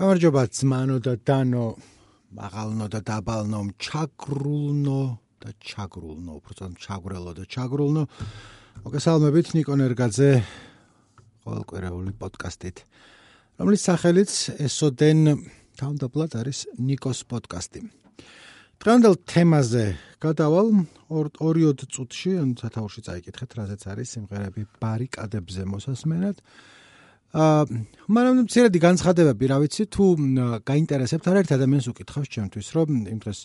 გამარჯობა ძმანო და დანო. მაღალნო და დაბალნო ჩაგრულნო და ჩაგრულნო უბრალოდ ჩაგრელო და ჩაგრულნო. მოგესალმებით ნიკო ნერგაძე ყოველკვირეული პოდკასტით. რომლის სახელიც ესოდენ თავდაპირველად არის ნიკოს პოდკასტი დღევანდელ თემაზე გადავალ 2-2 წუთში ან სათაურში წაიკითხეთ რაზეც არის სიმღერები ბარიკადებზე მოსასმენად აა მაგრამ მცირედი განცხადებები, რა ვიცი, თუ გაინტერესებთ არ ერთ ადამიანს უკითხავს ჩემთვის, რომ იმ დროს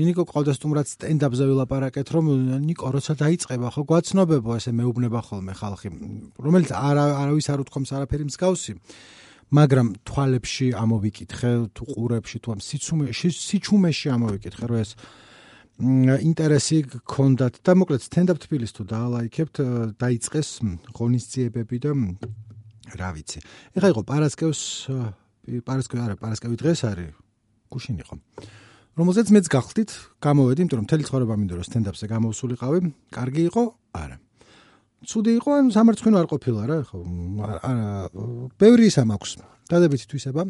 ნინიკო ყავდა სტუმრად სტენდაპზე ვილაპარაკეთ, რომ ნიკო როცა დაიწყება, ხო გვაცნობებო ესე მეუბნება ხოლმე ხალხი, რომელიც არ არავის არ უთქვამს არაფერი მსგავსი. მაგრამ თვალებში ამოვიკითხე, თუ ყურებში, თუ ამ სიცუმეში, სიჩუმეში ამოვიკითხე, რომ ეს ინტერესი გქონდათ და მოკლედ სტენდაპ თბილისს თუ დაალაიქებთ, დაიწყეს ღონისძიებები და რა ვიცი. ეხლა იყო პარასკევს პარასკევი არა, პარასკევი დღეს არის. გუშინ იყო. რომელზეც მეც გახდით, გამოვედი, იმიტომ რომ მთელი ცხოვრება მინდო რომ სტენდაპზე გამოვსულიყავი. კარგი იყო? არა. ცუდი იყო, ან სამარცხვინო არ ყოფილა რა, ხო? არა, ბევრი ისა მაქვს. დადებითი თვისება,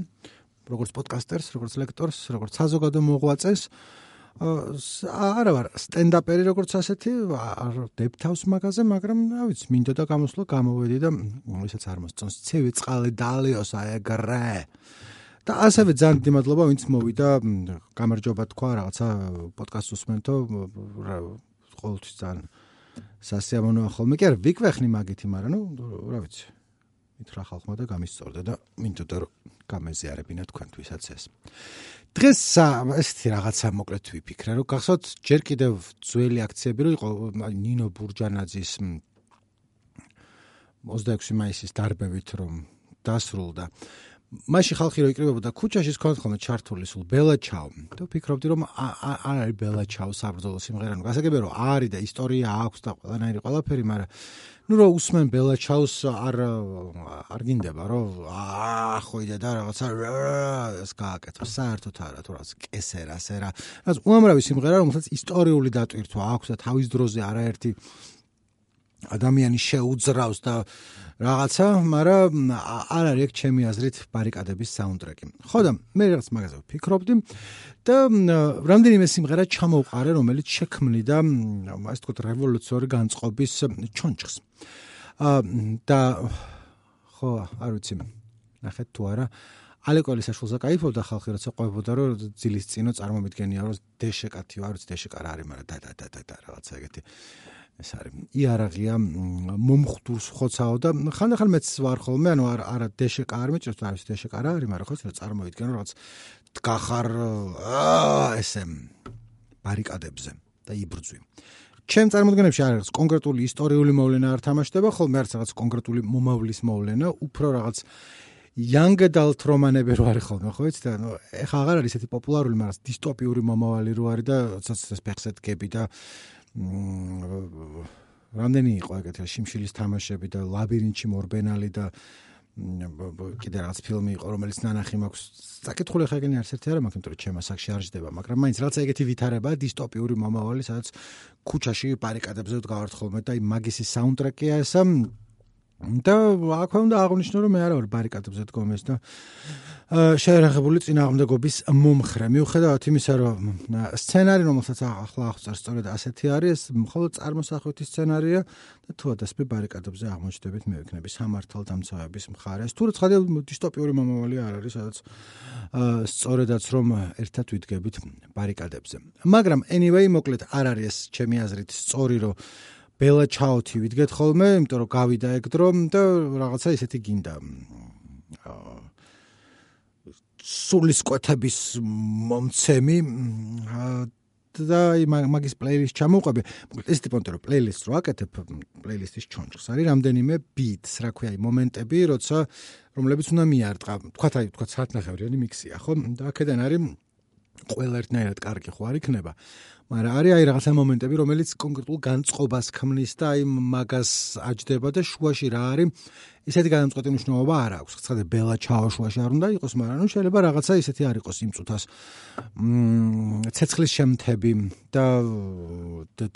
როგორც პოდკასტერს, როგორც ლექტორს, როგორც საზოგადო მოღვაწეს. არა ვარ სტენდაპერი როგორც ასეთი არ დებთავს მაგაზე მაგრამ რა ვიცი მინდოდა გამოსვლა გამოვედი და ისაც არ მოსწონს ცევი წყალი დალიოს აეგრე და ასევე ძალიან დიმადლობა ვინც მოვიდა გამარჯობა თქვა რაღაცა პოდკასტს უსმენთო ყოველთვის ძალიან სასიამოვნოა ხოლმე. კი არა ვიკვეხნი მაგითი მაგრამ ნუ რა ვიცი მითხრა ხალხმა და გამისწორდა და მინდოდა რომ გამეზიარებინა თქვენთვისაც ეს დღეს ესეთი რაღაცა მოკლედ ვიფიქრე, რომ გახსოვთ ჯერ კიდევ ძველი აქციები რო იყო ნინო ბურჯანაძის 26 მაისის დარბევით რომ დასრულდა. მაშინ ხალხი რო იკრიბებოდა ქუჩაში სქონდ ხოლმე ჩართული სულ ბელაჩაო. და ვფიქრობდი რომ არ არის ბელაჩაო საბრძოლო სიმღერა, ნუ გასაგებია რომ არის და ისტორია აქვს და ყველანაირი ყველაფერი, მაგრამ ну რო უსმენ ბელაჩაუს არ არ გინდება რომ აა ხო იდა და რაღაცა ეს გააკეთო საერთოდ არა თუ რაღაც კესერა სერა რაც უამრავი სიმღერა რომელსაც ისტორიული დატვირთვა აქვს და თავის დროზე არაერთი ადამიანი შეუძრავს და რაღაცა, მაგრამ არ არის ეგ ჩემი აზრით ბარიკადების საუნდტრეკი. ხო და მე რაღაც მაგაზე ვფიქრობდი და რამდენიმე სიმღერა ჩამოვყარე, რომელიც შექმნიდა ასე თქვა რევოლუციური განწყობის ჩონჩხს. აა და ხო, არ ვიცი. ნახეთ თუ არა ალეკოლის საშულზე кайფობდა ხალხი, როცა ყვებოდა, რომ ძილის წინო წარმომიდგენია, რომ დეშეკათი, არ ვიცი დეშეკა რა არის, მაგრამ და და და და რაღაცა ეგეთი. აა ეს არის. იარაღია მომხდურს ხოცაო და ხანდახან მეც ვარ ხოლმე ანუ არ არა დეშეკა არ მეჭერს არის დეშეკა რა არის მაგრამ ხო ეს წარმოვიდგენ რაღაც დგახარ ესე ბარიკადებზე და იბრძვი. ჩემ წარმოდგენებში არ არის კონკრეტული ისტორიული მოვლენა არ თამაშდება ხოლმე არც რაღაც კონკრეტული მომავლის მოვლენა უფრო რაღაც young adult რომანები რო არის ხოლმე ხო იცით? ანუ ეხა აღარ არის ესეთი პოპულარული მაგრამ დისტოპიური მომავალი რო არის და ცოტა ფეხსეთ გები და რამდენი იყო ეგეთი შიმშილის თამაშები და ლაბირინთში მორბენალი და კიდე რაღაც ფილმი იყო რომელიც ნანახი მაქვს. საკითხული ხა ეგენი არც ერთი არა მაგრამ თორე ჩემ ასაკში არ ჯდება მაგრამ მაინც რაღაც ეგეთი ვითარება დისტოპიური მომავალი სადაც ქუჩაში პარიკადებზე ვდგავართ ხოლმე და მაგისი საუნდტრეკია ესა და აქვე უნდა აღნიშნო რომ მე არა ვარ ბარიკადებზე დგომეს და შეერაღებული წინააღმდეგობის მომხრე. მიუხედავად იმისა, რომ სცენარი, რომელსაც ახლა აღწერ სწორედ ასეთი არის, მხოლოდ წარმოსახვითი სცენარია და თუ ადასპე ბარიკადებზე აღმოჩნდებით, მე ვიქნები სამართალ დამცავების მხარეს. თუ როცა დისტოპიური მომავალი არ არის, სადაც სწორედაც რომ ერთად ვიდგებით ბარიკადებზე. მაგრამ anyway, მოკლედ არ არის ჩემი აზრით სწორი, რომ ბელა ჩაოთი ვიდგეთ ხოლმე, იმიტომ რომ გავიდა ეგ დრო და რაღაცა ისეთი გინდა. სულის კვეთების მომცემი და მაგის პლეილისტ ჩამოვყვები. მოკლედ ეს ტიპონტე რომ პლეილისტს რო აკეთებ, პლეილისტის ჩონჩხს არის რამდენიმე ბიტს, რა ქვია, მომენტები, როცა რომლებიც უნდა მიარტყა. თქვა აი, თქვა საათნახევრიანი მიქსია, ხო? და აქედან არის ყველა ერთნაირად კარგი ხო არ იქნება. მაგრამ არის აი რაღაცა მომენტები, რომელიც კონკრეტულ განწყობას ქმნის და აი მაგას აჯდება და შუაში რა არის? ისეთი განმწყვეტი მნიშვნელობა არ აქვს. ცხადე ბელა ჩაო შუაში არ უნდა იყოს, მაგრამ ნუ შეიძლება რაღაცა ისეთი არ იყოს იმ წუთას. მმ ცეცხლის შემთები და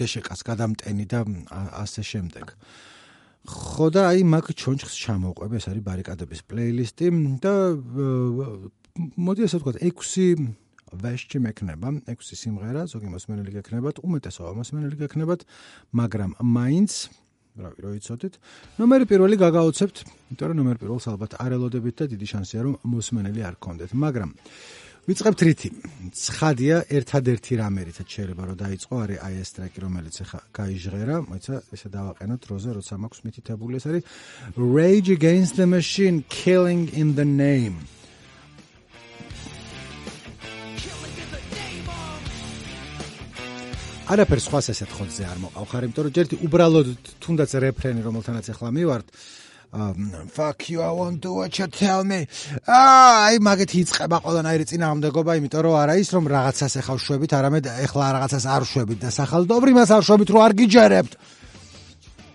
დეშეკას გადამტენი და ასე შემდეგ. ხო და აი მაგ ჩონჩხს ჩამოვყვებ, ეს არის ბარიკადების პლეილისტი და მოდი ასე ვთქვათ 6 ვეშჩი მექნება, 6 სიმღერა, ზოგი მოსმენელი გექნებათ, უმეტესობა მოსმენელი გექნებათ, მაგრამ მაინც რავი, რო იცოდეთ, ნომერი პირველი გაგაოცებთ, იმიტომ რომ ნომერ პირველს ალბათ არ ელოდებით და დიდი შანსია რომ მოსმენელი არ გქონდეთ, მაგრამ ვიწყებთ რითი. ცხადია, ერთადერთი რამე რითაც შეიძლება რომ დაიწყო, არის აი ეს ტრეკი, რომელიც ახლა გაიჟღერა, მოიცა, ესე დავაყენოთ როზე, როცა მაქვს მითითებული ეს არის Rage Against the Machine Killing in the Name. არაფერს სხვას ესეთ ხოთზე არ მოყავხარ, იმიტომ რომ ჯერტი უბრალოდ თუნდაც რეფრენი რომელთანაც ახლა მივართ. Fuck you i want to what you tell me. აი მაგეთი იწება ყველანაირი წინააღმდეგობა იმიტომ რომ არა ის რომ რაღაცას ეხავ შვებით არამედ ეხლა რაღაცას არ შვებით და სახალდობრი მას არ შვებით რომ არ გიჯერებთ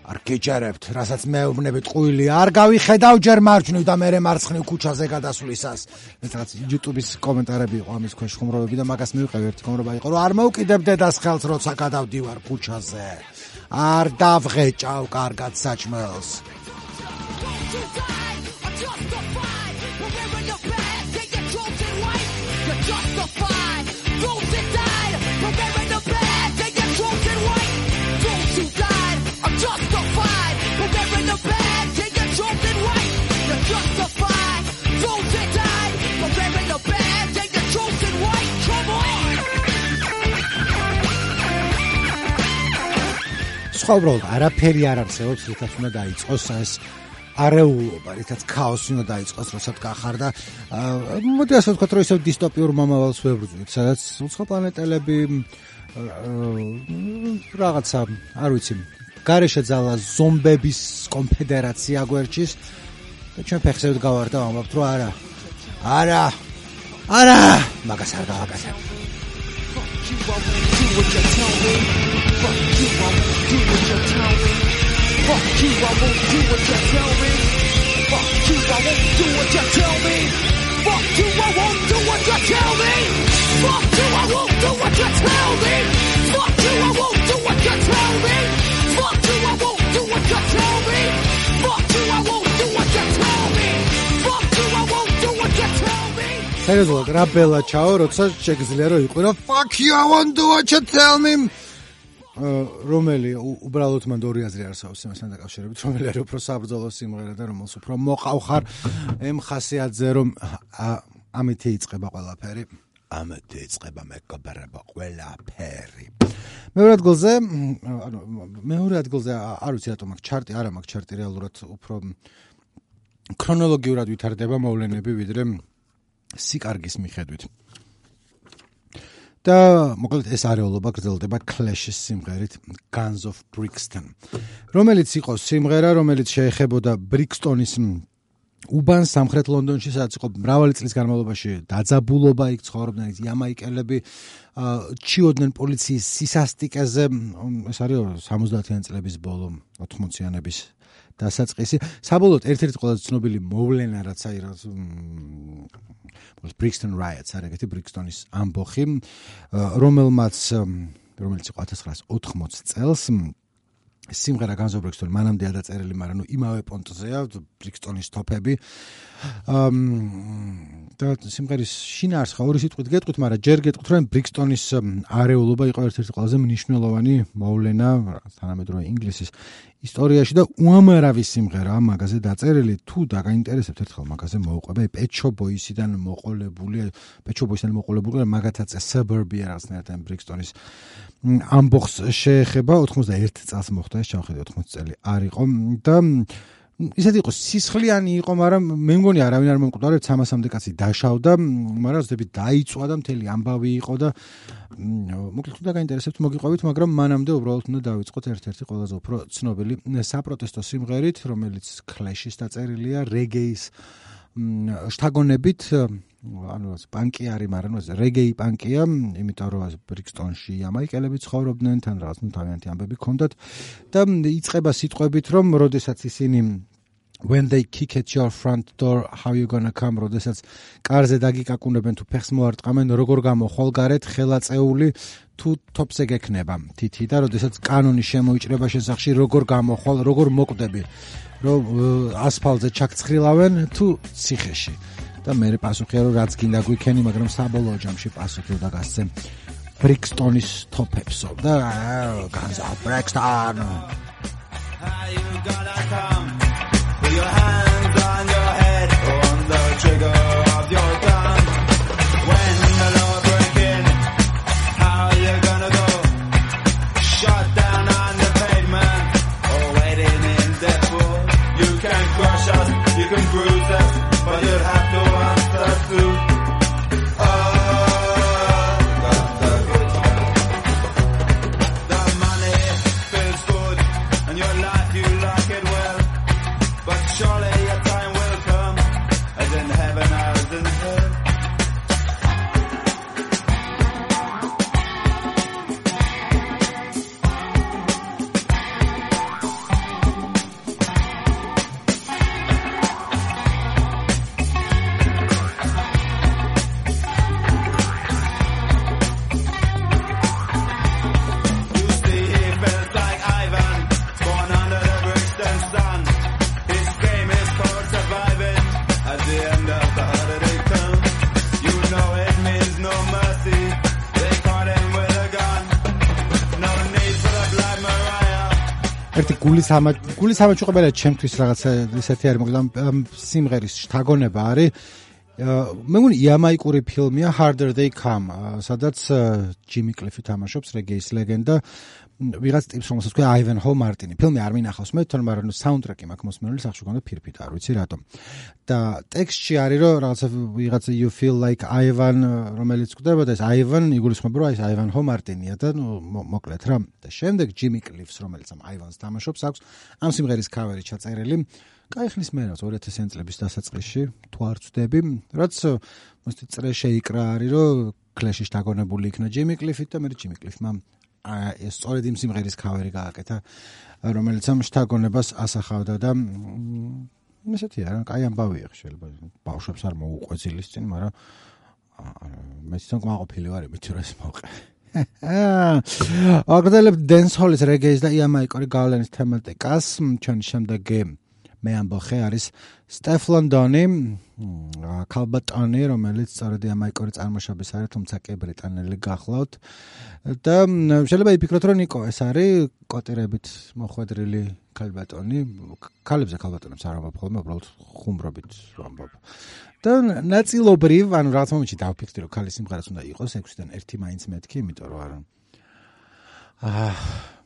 არ გიჯერებთ რასაც მეუბნებით ყუილი არ გავიხედავ ჯერ მარჯვნივ და მე მარცხნივ ქუჩაზე გადასვლისას. ეს რაღაც YouTube-ის კომენტარები იყო ამის ქვეშ ხუმრობები და მაგას მივიყევი ერთი ხუმრობა იყო რომ არ მოუკიდებ დედას ხელს როცა გადავდივარ ქუჩაზე. არ დავღეჭავ კარგად საჭმელს Don't they die for wearing a bad Take the truth in white, come on! ცხოვრობ არაფერი არ არსებობს, რითაც უნდა დაიწყოს ეს არეულობა, რითაც ქაოსი უნდა დაიწყოს, რასაც გახარდა. მოდი ასე ვთქვათ, რომ ისევ დისტოპიურ მომავალს ვებრძვით, სადაც უცხოპლანეტელები რაღაცა, არ ვიცი, გარეშე ძალა ზომბების კონფედერაცია გვერდშის ჩვენ ფეხსევთ გავარ და ვამბობთ, რომ არა. არა. არა, მაგას არ გავაკეთებ. Fuck you, I won't do what you tell me. Fuck you, I won't do what you tell me. Fuck you, I won't do what you tell me. Fuck you, I won't do what you tell me. Fuck you, I won't do what you tell me. Fuck you, I won't do what you tell me. Fuck you, I won't do what you tell me. Fuck you, I won't do what you tell me. Fuck you, სერიოზულად რა ბელა ჩაო როცა შეგძლია რომ იყვირო fuck you i won't do what you tell me რომელი უბრალოდ მან ორი აზრი არსაოს იმასთან დაკავშირებით, რომელი არის უფრო საბრძოლო სიმღერა და რომელს უფრო მოყავხარ ემ ხასიათზე რომ ამითი იწება ყველაფერი. ამითი იწება მეკობრება ყველაფერი. მეორე ადგილზე, ანუ მეორე ადგილზე არ ვიცი რატომ აქ ჩარტი, არა მაქვს ჩარტი რეალურად უფრო ქრონოლოგიურად ვითარდება მოვლენები ვიდრე სიკარგის მიხედვით. და მოკლედ ეს არეულობა გრძელდება Clash-ის სიმღერით Guns of Brixton, რომელიც იყო სიმღერა, რომელიც შეეხებოდა Brixton-ის უბან სამხრეთ ლონდონში, სადაც იყო მრავალი წლის განმავლობაში დაძაბულობა, იქ ცხოვრობდნენ იამაიკელები, ჩიოდნენ პოლიციის სისასტიკეზე, ეს არის 70-იან წლების ბოლო, 80-იანების დასაწყისი. საბოლოოდ ერთ-ერთი ყველაზე ცნობილი მოვლენა რაც აი რა Brixton riots არის ეგეთი Brixton-ის ამბოხი, რომელმაც რომელიც იყო 1980 წელს სიმღერა განზობრექსტონ მანამდე დაწერილი, მაგრამ ნუ იმავე პონტზეა ბრიქსტონის თოფები. ამ და სიმღერის შინაარს ხა ორი სიტყვით გეტყვით, მაგრამ ჯერ გეტყვით, რომ ბრიქსტონის არეულობა იყო ერთ-ერთი ყველაზე მნიშვნელოვანი მოვლენა თანამედროვე ინგლისის ისტორიაში და უამრავი სიმღერა მაგაზე დაწერილი. თუ დაგაინტერესებთ ერთხელ მაგაზე მოუყვება პეჩო ბოისიდან მოყოლებული, პეჩო ბოისიდან მოყოლებული მაგათაც suburbia რაღაცნაირად ბრიქსტონის ამბოხს შეეხება 91 წელს მოხდა ეს ჩავხედე 80 წელი არ იყო. და ისეთი იყო სისხლიანი იყო მაგრამ მე მგონი არავინ არ მომკვდარებს 300-მდე კაცი დაშავდა მაგრამ ზდები დაიწვა და მთელი ამბავი იყო და მოკლედ თუ დაგაინტერესებთ მოგიყვებით მაგრამ მანამდე უბრალოდ უნდა დავიწყოთ ერთ-ერთი ყველაზე უფრო ცნობილი საპროტესტო სიმღერით რომელიც Clash-ის დაწერილია Reggae-ის შთაგონებით ანუ პანკი არის, მაგრამ ეს რეგეი პანკია, იმიტომ რომ ბრიქსტონში ამაიკელები ცხოვრობდნენ, თან რაღაც თავიანთი ამბები ქონდათ და იწება სიტყვებით, რომ როდესაც ისინი when they kick at your front door how you to come? როდესაც კარზე დაგიკაკუნებენ თუ ფეხს მოარტყამენ როგორ გამოხვალ გარეთ ხელაწეული თუ თოპზე გექნება? თითი და როდესაც კანონი შემოიჭრება შესახში როგორ გამოხვალ როგორ მოკვდები? რომ ასფალტზე ჩაქცხრილავენ თუ ციხეში? და მე პასუხია რომ რაც გინდა გვიქენი, მაგრამ საბოლოო ჯამში პასუხი უნდა გასცე ბრიქსტონის თოფებსო. და განსა ბრიქსტონ! How you gonna come your hands on your head. On the trigger გულის ამა გულის ამაჩი ყველა ჩემთვის რაღაცა ისეთი არის მაგრამ სიმღერის შთაგონება არის. მე მგონი იამაიკური ფილმია Harder They Come სადაც ჯიმი კლიფი თამაშობს რეგეის ლეგენდა ვიღაც ტიპს რომელსაც თქვა აივენჰო მარტინი. ფილმი არ მინახავს მე, თორემ მაგრამ საუნდტრეკი მაქვს მოსმენილი, სახში გქონდა ფირფიტა, არ ვიცი რატომ. და ტექსტში არის რომ რაღაცა ვიღაცა you feel like Ivan რომელიც გვდება და ეს Ivan იგულისხმება რომ ეს აივენჰო მარტინია და ნუ მოკლედ რა. და შემდეგ ჯიმი კლიფს რომელიც ამ აივანს თამაშობს აქვს ამ სიმღერის ქავერი ჩაწერილი. კაი ხნის მერაც 2000 წლების დასაწყისში თუ არ ვწდები, რაც მოსწრე შეიკრა არის რომ კლეშში დაგონებული იქნა ჯიმი კლიფით და მე ჯიმი კლიფმა სწორედ იმ სიმღერის კავერი გააკეთა რომელიც ამ შთაგონებას ასახავდა და ესეთია რა კაი ამბავია შეიძლება ბავშვებს არ მოუყვეძილის წინ მაგრამ მე თვითონ ყმაყოფილი ვარ იმით რომ ეს მოყე აგდელებ დენს ჰოლის რეგეის და იამაიკორი გავლენის თემატიკას ჩვენ შემდეგი მე ამბოხე არის სტეფლონდონი კალბატონი რომელიც სწორედ ამაიკორი წარმოშობის არის თუმცა კი ბრიტანელი გახლავთ. და შეიძლება იფიქროთ რომ ნიკო ეს არის კოტირებით მოხვედრილი კალბატონი კალებზე კალბატონებს არ ამბობ ხოლმე უბრალოდ ხუმრობით ამბობ. და ნაწილობრივ ანუ რაღაც მომენტში დავფიქრდი რომ კალის სიმღერაც უნდა იყოს 6-დან 1 მაინც მეთქი იმიტომ რომ აა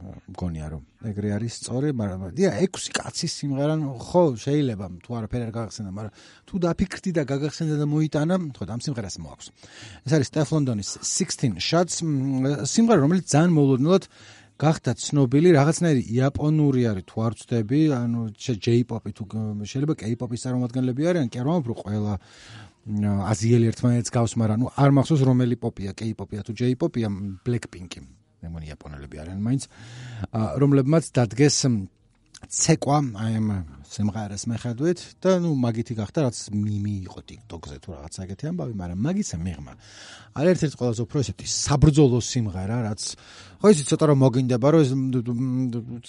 მგონია რომ ეგრე არის სწორი, მაგრამ დია 6 კაცის სიმღერა ხო შეიძლება თუ არაფერი არ გაგახსენდა, მაგრამ თუ დაფიქრდი და გაგახსენდა და მოიტანა, ხო ამ სიმღერას მოაქვს. ეს არის Steph London-ის 16 Shots სიმღერა, რომელიც ძალიან მოულოდნელად გახდა ცნობილი, რაღაცნაირი იაპონური არის თუ არ ვწდები, ანუ J-pop-ი თუ შეიძლება K-pop-ის წარმომადგენლები არიან, კი არა, უფრო ყველა აზიელი ერთმანეთს გავს, მაგრამ ნუ არ მახსოვს რომელი პოპია, K-pop-ია თუ J-pop-ია, Blackpink-ი. მე მგონი იაპონელები არიან მაინც რომლებმაც დადგეს ცეკვა აი ამ სიმღერას მეხედვით და ნუ მაგითი გახდა რაც მიმი იყო TikTok-ზე თუ რაღაც ეგეთი ამბავი, მაგრამ მაგიცა მიღმა. არ ერთ-ერთი ყველაზე უფრო ესეთი საბრძოლო სიმღერა, რაც ხო იცი ცოტა რომ მოგინდება, რომ ეს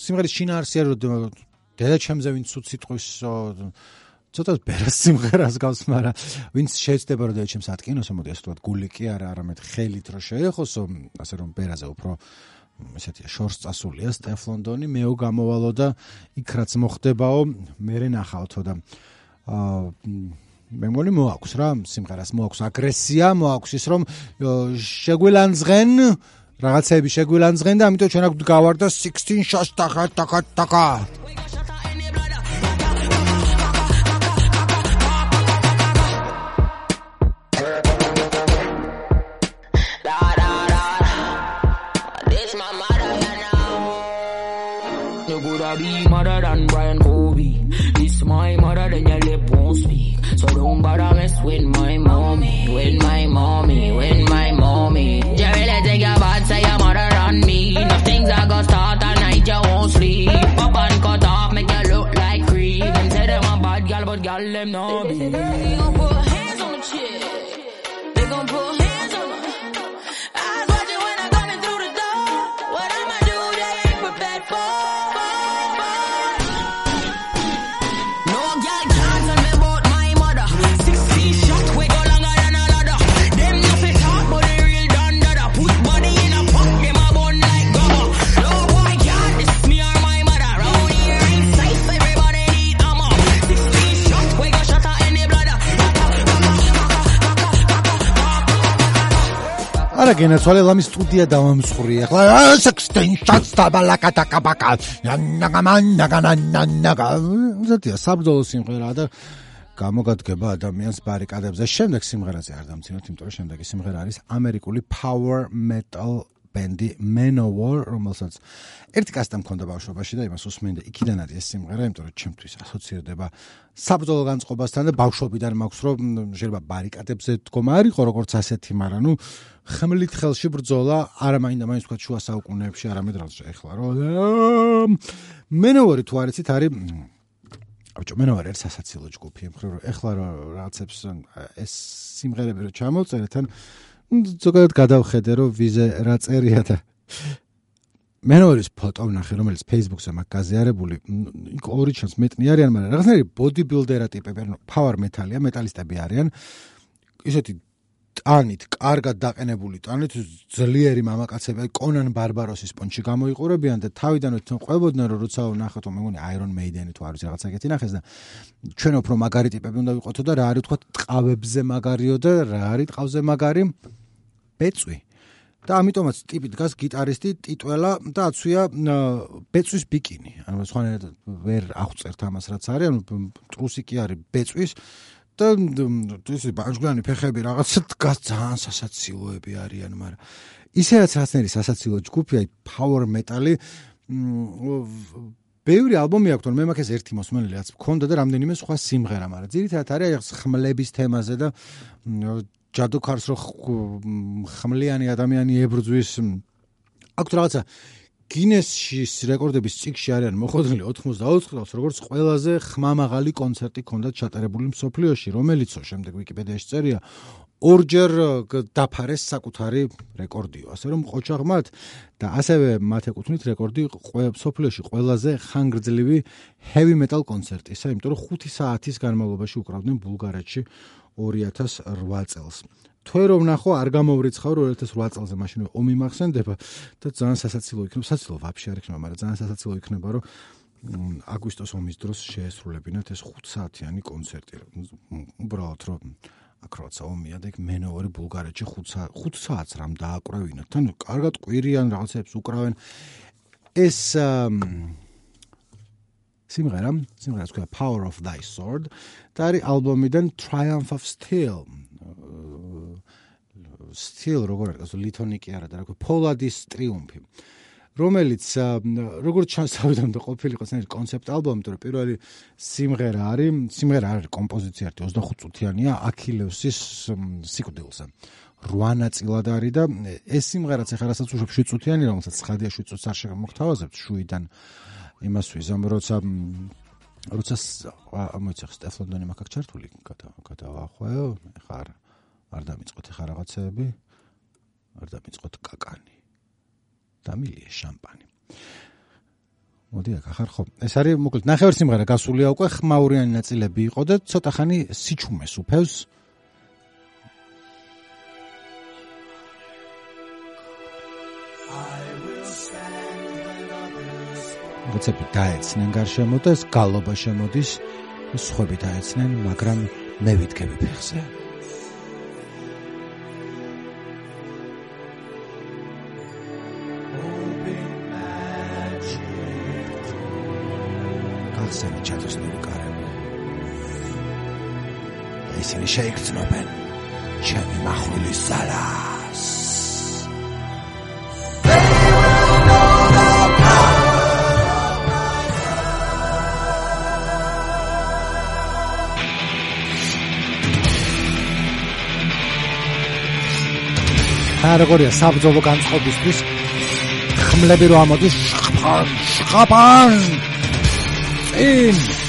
სიმღერის შინაარსი არის რომ დედა ჩემზე ვინც უც სიტყვის ცოტა ბერას სიმღერას გავს, მაგრამ ვინც შეეცდება რომ დაიჩემს ატკინოსო, მოდი ასე ვთქვათ, გული კი არა, არამედ ხელით რო შეეხოსო, ასე რომ ბერაზე უფრო ესეთია შორს წასულია სტეფ ლონდონი, მეო გამოვალო და იქ რაც მოხდებაო, მე ნახავთო და აა მე მგონი მოაქვს რა, სიმღერას მოაქვს აგრესია, მოაქვს ის რომ შეგვილანძღენ რაღაცები შეგვილანძღენ და ამიტომ ჩვენ აქ გავარდა 16 shots ტახა ტახა ტახა with my mommy, with my mommy, with my mommy. Let's take your bad, say your mother on me. Nothing's I gonna start all night, you won't sleep. Pop and cut off, make you look like creep. Them say them a bad girl, but girl, them no be. არა გენაცვალე ლამის სტუდია დავამსხური ახლა ექსტენშენს დაბალაკატაკაბაკა ნაგამან ნაგანანაგა ზეთია საბრძოლო სიმღერა და გამოგადგება ადამიანს ბარიკადებზე. შემდეგ სიმღერაზე არ დამცინოთ იმიტომ რომ შემდეგი სიმღერა არის ამერიკული power metal ბენდი Manowar, რომელსაც ერთი კასტა მქონდა ბავშვობაში და იმას უსმენდა. იქიდან არის ეს სიმღერა, იმიტომ რომ ჩემთვის ასოცირდება საბრძოლო განწყობასთან და ბავშვობიდან მაქვს რომ შეიძლება ბარიკადებზე დგომა არ იყო როგორც ასეთი, მაგრამ ნუ ხმლით ხელში ბრძოლა არა მაინდა მაინც თქვა შუა საუკუნეებში, არამედ რაც ეხლა რომ Manowar თუ არიცით არის აუჩო Manowar არის სასაცილო ჯგუფი, მხრივ რომ ეხლა რაღაცებს ეს სიმღერები რო ჩამოწერეთ ან ზოგადად გადავხედე რომ ვიზე რა წერია და მე ნორის ფოტო ვნახე რომელიც Facebook-ზე მაქვს გაზიარებული იქ ორი ჩანს მეტნი არიან მაგრამ რაღაცნაირი ბოდიბილდერა ტიპები ანუ power metal-ია მეტალისტები არიან. ისეთი ტანით კარგად დაყენებული ტანით ძლიერი მამაკაცები კონან ბარბაროსის პონჩი გამოიყურებიან და თავიდანვე თვითონ ყვებოდნენ რომ როცა ვნახოთ მე მგონი Iron Maiden-ი თუ არის რაღაცა ეგეთი ნახეს და ჩვენ უფრო მაგარი ტიპები უნდა ვიყოთო და რა არის თქვა ტყავებზე მაგარიო და რა არის ტყავზე მაგარი ბეწვი. და ამიტომაც ტიპი დგას გიტარისტი ტიტველა და აცვია ბეწვის ბიკინი. ანუ სხვანაირად ვერ აღწერთ ამას რაც არის ანუ ტრუსი კი არის ბეწვის. და ის ბანჯგლანი ფეხები რაღაც დგას ძალიან სასაცილოები არიან მაგრამ ისედაც რაცნერი სასაცილო ჯგუფია power metal-ი ბევრი ალბომი აქვს, თორემ მე მაქვს ერთი მოსმენელი, რაც მქონდა და რამდენიმე სხვა სიმღერა, მაგრამ ძირითადად არის ხმლების თემაზე და ჯადოქარს რო ხმლიანი ადამიანი ებრძვის აქვს რაღაცა. გინესის რეკორდების წიგში არიან მოხდილი 84 წელს როგორც ყველაზე ხმამაღალი კონცერტი ქონდა ჩატარებული მსოფლიოში რომელიცო შემდეგ ვიკიპედიაში წერია ორჯერ დაფარეს საკუთარი რეკორდიო. ასე რომ ყოჩაღმათ და ასევე მათ ეკუთვნით რეკორდი მსოფლიოში ყველაზე ხანგრძლივი heavy metal კონცერტისა იმიტომ რომ 5 საათის განმავლობაში უკრავდნენ ბულგარეთში 2008 წელს. თვე რომ ნახო არ გამოვრიცხავ რომ 2008 წელზე მაშინ ომი მახსენდება და ძალიან სასაცილო იქნება, სასაცილო ვაფშე არ იქნება, მაგრამ ძალიან სასაცილო იქნება რომ აგვისტოს ომის დროს შეესრულებინათ ეს 5 საათიანი კონცერტი. უბრალოდ რომ აკროცა ომია და იქ მენოვარი ბულგარეთში 5 5 საათს რამ დააკრავინათ. თან კარგად ყვირიან რაღაცებს უკრავენ. ეს სიმღერა, სიმღერას ქვია Power of Thy Sword და არის ალბომიდან Triumph of Steel. Steel როგორ არის, ლითონიკი არა და რა ქვია Polaris ტრიუმფი. რომელიც როგორც ჩანს თავიდან და ყოფილიყო ეს კონცეპტ ალბომი, თორე პირველი სიმღერა არის, სიმღერა არის კომპოზიცია არის 25 წუთიანია აქილევსის სიკვდილზე. რვა ნაწილად არის და ეს სიმღერაც ახლა რასაც უშვებ 7 წუთიანი, რომელსაც ხადია 7 წუთს არ შეგმოხთავაზებთ შუიდან იმას ვიზამ როცა როცა მოიცახ სტეფლონდონი მაგ ჩართული გადავახვეო ხა არ არ დამიწყოთ ხა რაღაცეები არ დამიწყოთ კაკანი. დამილია შამპანი. მოდი აქ ახარ ხო. ეს არის მოკლედ ნახევარ სიმღერა გასულია უკვე ხმაურიანი ნაწილები იყო და ცოტა ხანი სიჩუმეს უფევს როცები დაეცნენ გარშემო და ეს გალობა შემოდის სხვები დაეცნენ მაგრამ მე ვიდგები ფეხზე. გახსენე ჩათოსნული კარები ისინი შეიგრძნობენ ჩემი מחვილის ზალას როგორია საბძოლო განწყობისთვის ხმლები რო ამოდის შხაპან შხაპან წინ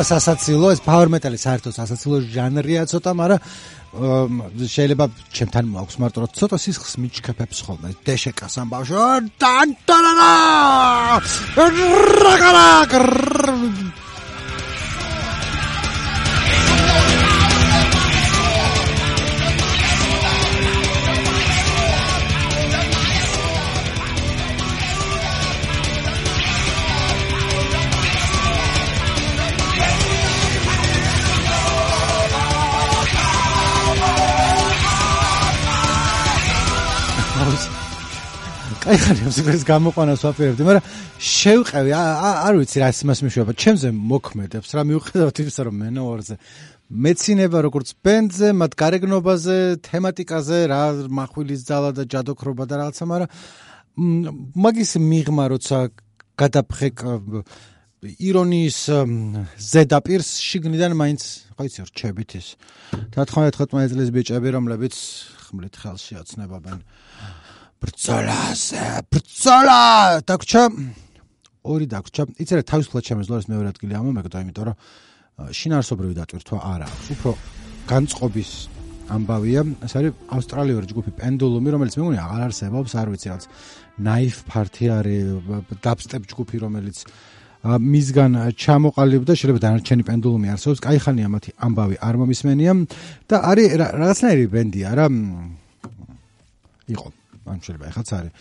ცოტა სასაცილო ეს power metal-ი საერთოდ სასაცილო ჟანრია ცოტა მაგრამ შეიძლება ჩემთან მაქვს მარტო ცოტა სისხლს მიჩქეფებს ხოლმე. დეშეკას ამ ბავშვო დან დანანა რაგარა აი ხარი ამ სიმღერის გამოყვანას ვაპირებდი, მაგრამ შევყევი, არ ვიცი რა იმას მიშვება, ჩემზე მოქმედებს, რა მიუხედავად იმისა, რომ მენოორზე მეცინება როგორც ბენდზე, მათ გარეგნობაზე, თემატიკაზე, რა מחვილის ძალა და ჯადოქრობა და რაღაცა, მაგრამ მაგის მიღმა როცა გადაფხეკ ირონიის ზედაპირს შიგნიდან მაინც, ხო იცი, რჩებით ის. 19-19 წლის ბიჭები, რომლებიც ხმლით ხელში ოცნებობენ ბრძოლას, ბრძოლა! დაგვრჩა ორი დაგვრჩა. იცი რა, თავისუფლად შემეძლო ეს მეორე ადგილი ამომეკდა, იმიტომ რომ შინაარსობრივი დატვირთვა არ აქვს. უფრო განწყობის ამბავია. ეს არის ავსტრალიური ჯგუფი პენდულუმი, რომელიც მე მგონი აღარ არსებობს, არ ვიცი რაც. Knife Party არის დაბსტეპ ჯგუფი, რომელიც მისგან ჩამოყალიბდა, შეიძლება დანარჩენი პენდულუმი არსებობს. კაი ხანია მათი ამბავი არ მომისმენია და არის რაღაცნაირი ბენდი არა იყო ან შეიძლება ეხაც არის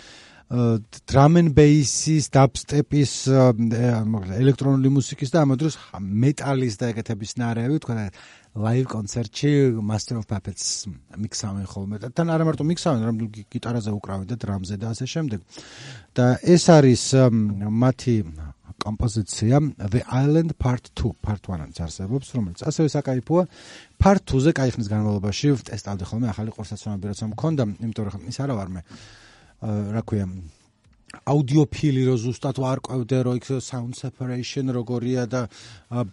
and bass-ის, dubstep-ის, ელექტრონული მუსიკის და ამ დროს მეტალის და ეგეთების ნარევი, თქვა live კონცერტში Master of Puppets მიქსავენ ხოლმე და თან არა მარტო მიქსავენ, რომ გიტარაზე უკრავენ და დრამზე და ასე შემდეგ. და ეს არის მათი კომპოზიცია The Island Part 2, Part 1-იც არსებობს, რომელიც ასევე საკაიფოა. Part 2-ზე კაი ხნის განმავლობაში ვტესტავდი ხოლმე ახალი ყურსაცნობი, როცა მქონდა, იმიტომ რომ ის არა ვარ მე. რა ქვია, აუდიოფილი რო ზუსტად ვარკვევდე რო იქ sound separation როგორია და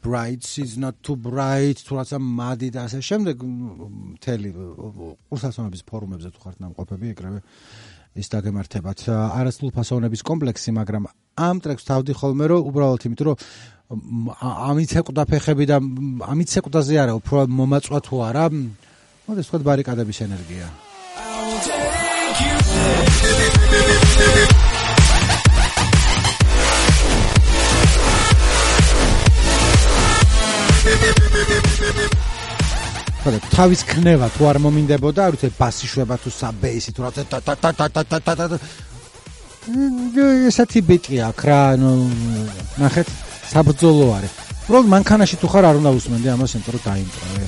bright is not too bright თუ რაცა მადი და ასე. შემდეგ მთელი ყურსაცნობების ფორუმებზე თუ ხართ ნამყოფები ეგრევე ის დაგემართებათ. არასრულ ფასონების კომპლექსი მაგრამ ამ ტრეკს თავდი ხოლმე რომ უბრალოდ იმიტომ რომ ამით ეკვდა ფეხები და ამით ეკვდაზე არა უფრო მომაწვა თუ არა მოდი სხვა ბარიკადების ენერგია ხოდა თავის ქნება თუ არ მომინდებოდა, არ ვიცი ბასი შვება თუ საბეისი თუ რა და და და და და და და ესეთი ბიტი აქ რა ნუ ნახეთ საბძოლო არის. უბრალოდ მანქანაში თუ ხარ არ უნდა უსმენდე ამას, იმიტომ რომ დაიმპროვე.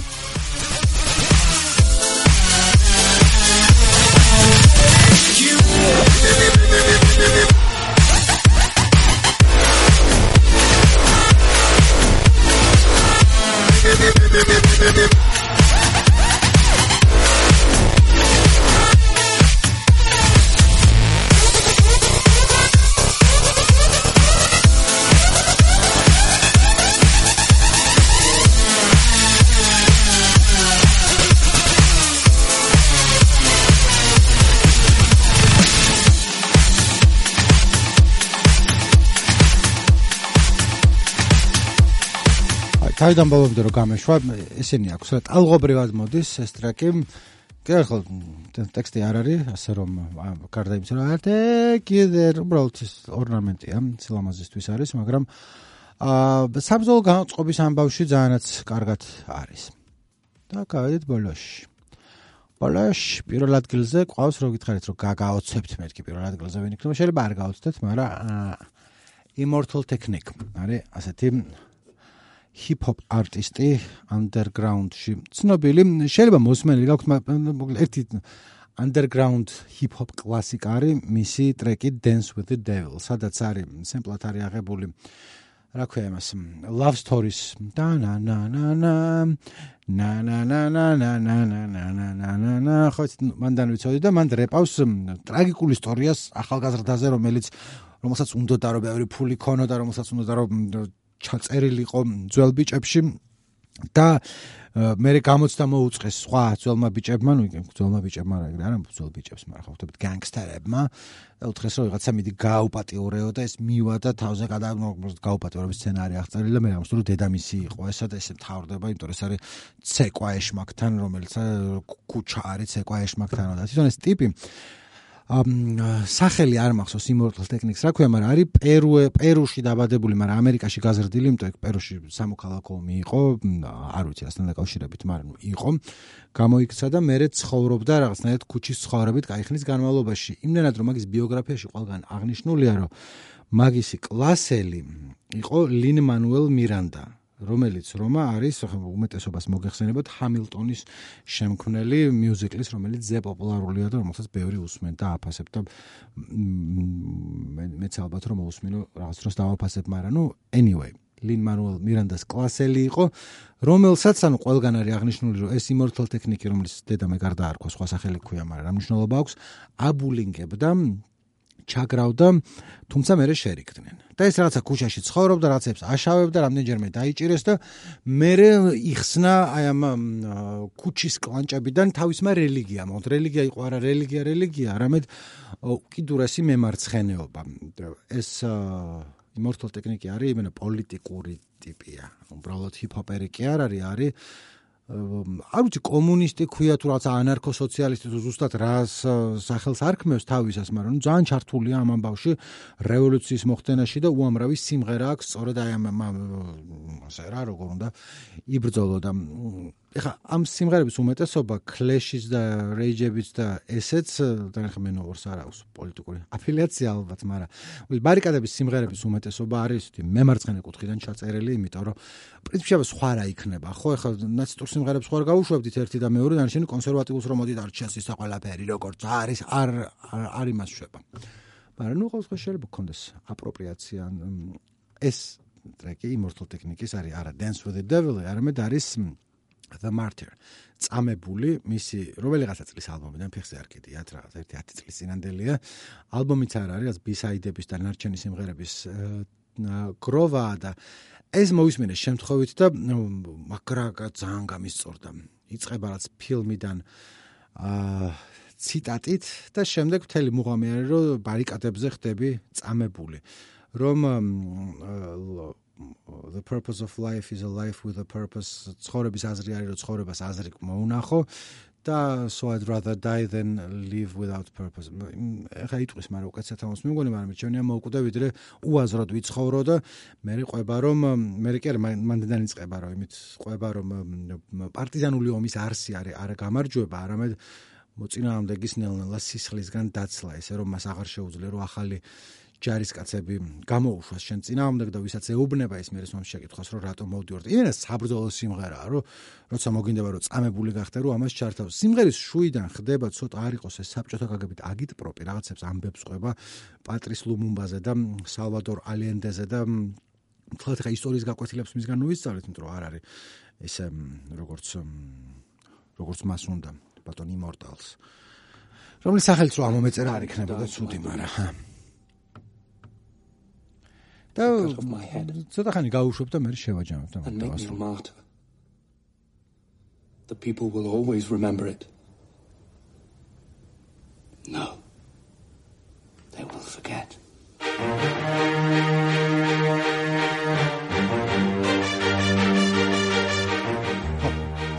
თავიდან ბოლომდე რომ გამეშვა, ესენი აქვს რა ტალღობრივად მოდის ეს ტრეკი. კი ახლა ტექსტი არ არის, ასე რომ გარდა იმისა რომ არტე კიდე უბრალოდ ეს ორნამენტია, სილამაზისთვის არის, მაგრამ აა საბზოლო განწყობის ამბავში ძალიანაც კარგად არის. და გავედით ბოლოში. ბოლოში პირველ ადგილზე ყავს რო გითხარით რომ გაგაოცებთ მეთქი პირველ ადგილზე ვინ იქნება, შეიძლება არ გაოცდეთ, მაგრამ Immortal Technique არის ასეთი ჰიპ-ჰოპ არტისტი underground-ში. ცნობილი, შეიძლება მოსმენილი გაქვთ, ერთი underground hip-hop კლასიკა არის მისი ტრეკი Dance with the Devil, სადაც არის სემპლად არის აღებული რა ქვია იმას love stories და na na na na na na na na na na na na na na na na ხო მანდან ვიცოდი და მან რეპავს ტრაგიკულ ისტორიას ახალგაზრდაზე რომელიც რომელსაც უნდა და რომ ბევრი ფული ქონოდა რომელსაც უნდა და რომ ჩაწერილიყო ძველ ბიჭებში და მე გამოცდა მოუწყეს სხვა ძველმა ბიჭებმა, ნუ ძველმა ბიჭებმა რა არა ძველ ბიჭებს, მაგრამ ხო ხტებით განგსტერებმა. და უთხრეს რომ ვიღაცა მიდი გააუპატიურეო და ეს მივა და თავზე გააუპატიურების სცენარი აღწერილი და მე ამას რომ დედამისი იყო ესა და ესე მთავრდება, იმიტომ რომ ეს არის ცეკვა ეშმაკთან, რომელიც კუჩა არის ცეკვა ეშმაკთან და თვითონ ეს ტიპი სახელი არ მახსოვს immortal techniques რა ქვია, მაგრამ არის პერუ პერუში დაბადებული, მაგრამ ამერიკაში გაზრდილი, იმიტომ რომ პერუში სამოქალაქო ომი იყო, არ ვიცი რასთან დაკავშირებით, მაგრამ იყო. გამოიქცა და მერე ცხოვრობდა რაღაცნაირად ქუჩის ცხოვრებით кайხნის განმავლობაში. იმდენად რომ მაგის ბიოგრაფიაში ყველგან აღნიშნულია, რომ მაგისი კლასელი იყო ლინ მანუელ მირანდა. რომელიც რომა არის უმეტესობას მოგეხსენებათ ჰამილტონის შემქმნელი მიუზიკლის რომელიც ზე პოპულარულია და რომელსაც ბევრი უსმენ და აფასებ და მეც ალბათ რომ უსმინო რაღაც დროს დავაფასებ მაგრამ ნუ anyway ლინ მანუელ მირანდას კლასელი იყო რომელსაც ანუ ყველგან არის აღნიშნული რომ ეს immortal technique რომელიც დედამე გარდა არქვა სხვა სახელი ქვია მაგრამ რა მნიშვნელობა აქვს? აბულინგებდა ჩაგრავდა, თუმცა მე შერიქდნენ. და ეს რაღაცა ქუჩაში ცხოვრობდა, რაღაცებს აშავებდა, რამდენჯერმე დაიჭირეს და მე იხსნა აი ამ ქუჩის კლანჭებიდან თავისმა რელიგიამ. ოღონდ რელიგია იყო არა რელიგია, რელიგია, არამედ უკიდურესი მემარცხენეობა. ეს immortal technique არის იმენა პოლიტიკური ტიპია. უბრალოდ ჰიპ-ჰოპერი კი არ არის, არის არ ვიცი კომუნისტი ქვია თუ რაღაც ანარქოსოციალისტი თუ ზუსტად რას სახელს არქმევს თავისას, მაგრამ ნუ ძალიან ჩართულია ამ ამბავში რევოლუციის მოხდენაში და უამრავი სიმღერა აქვს სწორედ აი ამ ასე რა როგორ უნდა იბრძოლო და ეხლა ამ სიმღერების უმეტესობა კლეშიც და რეიჯებიც და ესეც და ეხლა მე ნოვორს არ აქვს პოლიტიკური აფილიაცია ალბათ, მაგრამ ბარიკადების სიმღერების უმეტესობა არის თი მემარცხენე კუთხიდან ჩაწერილი, იმიტომ რომ პრინციპში სხვა რა იქნება, ხო? ეხლა ნაცისტურ სიმღერებს ხო არ გავუშვებდით ერთი და მეორე, ან შენი კონსერვატიულს რომ მოდით არ ჩასის და ყველაფერი როგორც არის, არ არ იმას შვება. მაგრამ ნუ ყოველთვის შეიძლება გქონდეს აპროპრიაცია ეს ტრეკი Immortal Technics არის არა Dance with the Devil, არამედ არის The Martyr. წამებული მისი რომელიღაცა წლის ალბომიდან ფეხზე არ კიდიათ რაღაც ერთი 10 წლის წინანდელია. ალბომიც არ არის, რაც B-side-ების და ნარჩენი სიმღერების გროვა და ეს მოისმინეს შემთხვევით და მაგრა ძალიან გამისწორდა. იწება რაც ფილმიდან აა ციტატით და შემდეგ მთელი მუღამი არის რომ ბარიკადებზე ხდები წამებული. რომ the purpose of life is a life with a purpose ცხოვრების აზრი არის რომ ცხოვრებას აზრი მოუნახო და so I'd rather die than live without purpose. ეხა იტყვის მაგრამ უკაცეთ ამას მე მგონი მაგრამ ჩემია მოუკვდე ვიდრე უაზროდ ვიცხოვრო და მე ყובה რომ მე კი არ მანდიდან იწყება რა იმით ყובה რომ პარტიზანული ომის არსი არის არა გამარჯვება არამედ მოწინააღმდეგის ნელ-ნელა სისხლისგან დაცლა, ესე რომ მას აღარ შეუძლია რომ ახალი ჯარისკაცები გამოუშვას შენ წინააღმდეგ და ვისაც ეუბნება ის მერეს მომს შეკითხავს რომ რატო მოვდიორთ. იმენა საბრძოლო სიმღერაა რომ როცა მოგინდება რომ წამებული გახდე რომ ამას ჩართავს. სიმღერის შუიდან ხდება ცოტა არ იყოს ეს საბჭოთა გაგებით აგიტპროპი რაღაცებს ამბებს ყובה პატრის ლუმუმბაზე და სალვადორ ალენდეზე და მთლად ხა ისტორიის გაკვეთილებს მისგან უისწავლეთ, იმიტომ რომ არ არის ესე როგორც როგორც მას უნდა ბატონ იმორტალს. რომლის სახელიც რა მომეწერა არ იქნებოდა ცუდი, მაგრამ და ცოტა ხანი გაუშვებ და მე შევაჯამებ და მაგას The people will always remember it. No. They will forget.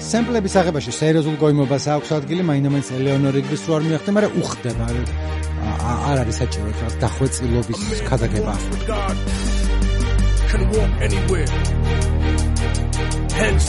სემპლების აღებაში სერიოზულ გოიმობას აქვს ადგილი, მაინდამაინც ელეონორ რიგბის რო არ მიახდე, მაგრამ უხდება. არ არის საჭირო ეს დახვეწილობის ქადაგება. can walk anywhere. Hence,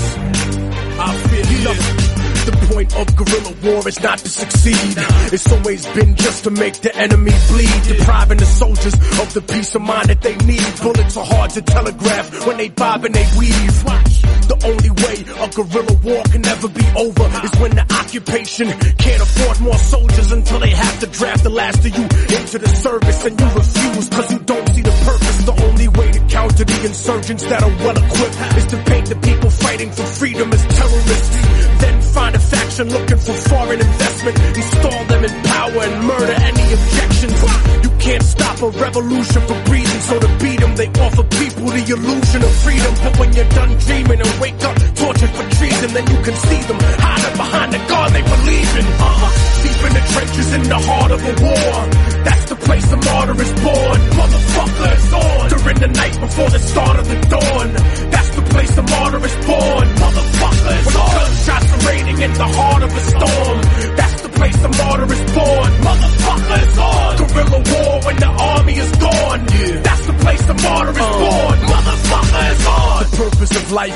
I feel this. The point of guerrilla war is not to succeed. It's always been just to make the enemy bleed, depriving the soldiers of the peace of mind that they need. Bullets are hard to telegraph when they bob and they weave. The only way a guerrilla war can never be over is when the occupation can't afford more soldiers until they have to draft the last of you into the service and you refuse cause you don't see the purpose. The only way to counter the insurgents that are well equipped is to paint the people fighting for freedom as terrorists. Then find a faction looking for foreign investment, install them in power and murder any objections. Can't stop a revolution for breathing, so to beat them, they offer people the illusion of freedom. But when you're done dreaming and wake up, tortured for treason, then you can see them hiding behind the God they believe in. Uh, deep in the trenches in the heart of a war. That's the place the martyr is born. Motherfucker is on. During the night before the start of the dawn. That's the place the martyr is born. Motherfucker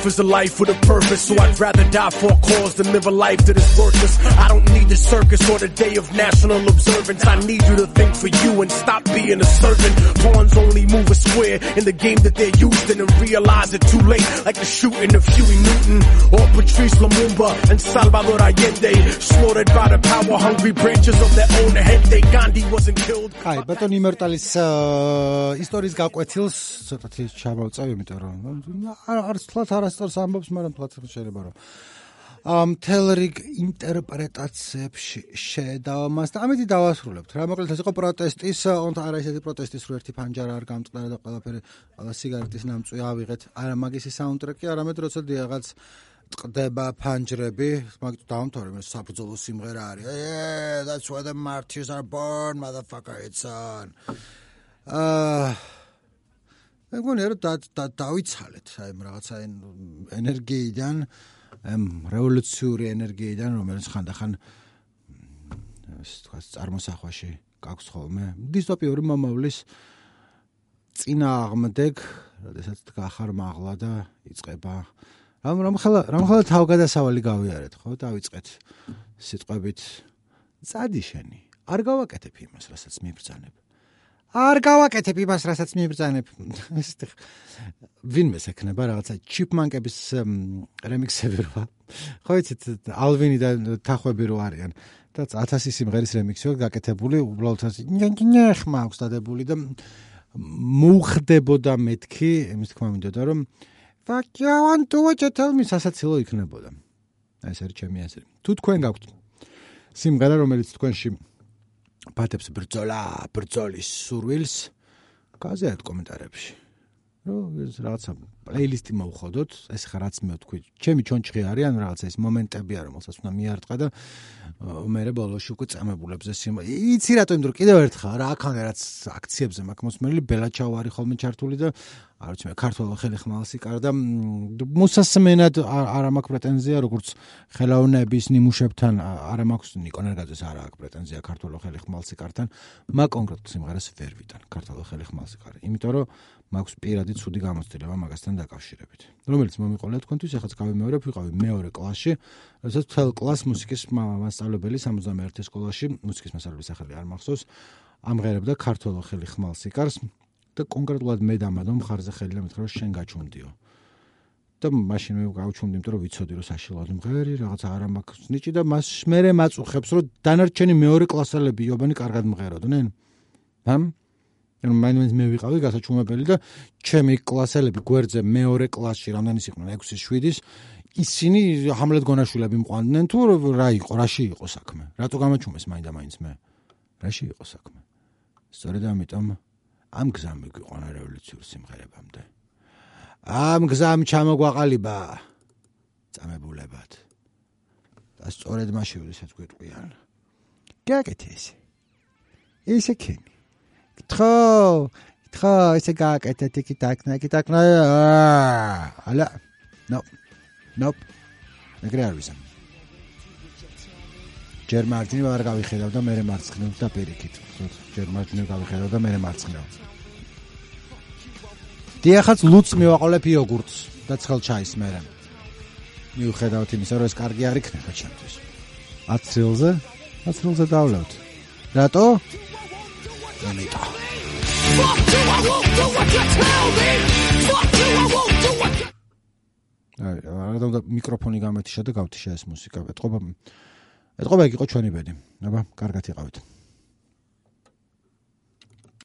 life is a life with a purpose. So I'd rather die for a cause than live a life that is worthless. I don't need the circus or the day of national observance. I need you to think for you and stop being a servant. Pawns only move a square in the game that they're used in and realize it too late. Like the shooting of Huey Newton or Patrice Lumumba and Salvador Allende. Slaughtered by the power hungry branches of their own gente. Gandhi wasn't killed. აი, ბატონი იმერტალის აა, ისტორიის გაკვეთილს ცოტათი ჩამოვწევ, იმიტომ რომ არ არც თლათ არასწორს ამბობს, მაგრამ თლათ შეიძლება რომ ამ თელრიგ ინტერპრეტაციებში შედავა მას და ამით დავასრულებთ. რა მოკლედ ეს იყო პროტესტის, ონთ არა ისეთი პროტესტის, რო ერთი ფანჯარა არ გამწყდა და ყველაფერი ყველა სიგარეტის ნამწვი ავიღეთ. არა მაგისი საუნდტრეკი, არამედ როცა დიაღაც წდება ფანჯრები, მაგით დავამთავრე, მე საბრძოლო სიმღერა არის. Yeah, that's where the martyrs are born, motherfucker, it's on. აა მე მგონია რომ და დავიცალეთ აი რაღაცა ენერგიიდან ამ რევოლუციური ენერგიიდან რომელიც ხანდახან ეს თქვა წარმოსახვაში გაქვს ხოლმე. დისტოპიური მომავლის წინა აღმდეგ როდესაც გახარ მაღლა და იწება რამ რამ ხალა რამ ხალა თავგადასავალი გავიარეთ ხო? დავიწყეთ სიტყვებით. წადი შენი. არ გავაკეთებ იმას რასაც მიბრძანებ არ გავაკეთებ იმას, რასაც მიბრძანებ. ეს ვინმე შექნება რაღაცა ჩიპმანკების რემიქსები რა. ხო იცით, ალვინი და თახვები რო არიან და 1000 სიმღერის რემიქსი გაკეთებული, უბრალოდ ასე ნიახ მაქვს დადებული და მოუხდებოდა მეთქი, იმის თქმა მინდოდა რომ fuck you want to watch it tell me სასაცილო იქნებოდა. ეს არის ჩემი აზრი. თუ თქვენ გაქვთ სიმღერა რომელიც თქვენში პატებს ბრძოლა, ბრძოლის სურვილს გაზეთ კომენტარებში. რომ ეს რაღაცა პლეილისტი მოვხოდოთ, ეს ხა რაც მე ვთქვი, ჩემი ჩონჩხი არის, ანუ რაღაცა ეს მომენტები არის, რომელსაც უნდა მიარტყა და მე ბოლოში უკვე წამებულებს ეს იცი რატო იმ დრო კიდევ ერთხელ რა აქამდე რაც აქციებზე მაქვს მოსმენილი ბელაჩაო არის ხოლმე ჩართული და არ ვიცი მე ქართულო ხელი ხმალსი კარ და მუსასმენად არ მაქვს პრეტენზია როგორც ხელოვნების ნიმუშებთან არ მაქვს ნიკონერგაძეს არ აქვს პრეტენზია ქართულო ხელი ხმალსი კართან მაგ კონკრეტულ სიმღერას ვერ ვიტან ქართულო ხელი ხმალსი კარ იმიტომ რომ მაქვს პირადი ცუდი გამოცდილება მაგასთან დაკავშირებით რომელიც მომიყოლე თქვენთვის ახაც გავიმეორებ ვიყავი მეორე კლასში როდესაც თელ კლას მუსიკის მასწავლებელი 61 სკოლაში მუსიკის მასწავლებლის სახელი არ მახსოვს ამღერებდა ქართულო ხელი ხმალსი კარს და კონკრეტულად მე დამადო მხარზე ხელი და მეთქვა შენ გაჩუნდიო. და მაშინ მე გავჩუნდი, იმიტომ რომ ვიცოდი რომ საშილად მღერი, რაღაც არ მაქვს ნიჭი და მას მერე მაწუხებს რომ დანარჩენი მეორე კლასელები იობანი კარგად მღეროდნენ. ამ ანუ მაინც მე ვიყავი გასაჩუმებელი და ჩემი კლასელები გვერდზე მეორე კლასში რამდენის იყვნენ 6-ის 7-ის ისინი ჰამლეთ გონაშვილები მყვანდნენ თუ რა იყო, რაში იყო საქმე? რატო გამაჩუმეს მაინდა მაინც მე? რაში იყო საქმე? სწორედ ამიტომ ამ გზამ მიგვიყონა რევოლუციურ სიმღერებამდე. ამ გზამ ჩამოგვაყალიბა წამებულებად. და სწორედ მაშინ ვისაც გვიტყვიან. გაკეთე ესე. ესე კენი. თხო, თხო, ესე გაკეთე ტიკი ტაკნა, ტიკი ტაკნა. ალა. ნო. ნოპ. ეგრე არ ვიზამ. ჯერ მარჯვნივ არ გავიხედავ და მე მარცხნივ და პირიქით. ჯერ მარჯვნივ გავიხედავ და მე მარცხნივ. დიახაც ლუც მივაყოლებ იოგურტს და ცხელ ჩაის მე. მიუხედავთ იმისა, რომ ეს კარგი არ იქნება ჩემთვის. 10 წელზე? 10 წელზე დავლევთ. რატო? ამიტომ. აი, რა და მიკროფონი გამეთიშა და გავთიშა ეს მუსიკა. ეთყობა ეთყობა იყო ჩვენი ბედი. აბა, კარგად იყავით.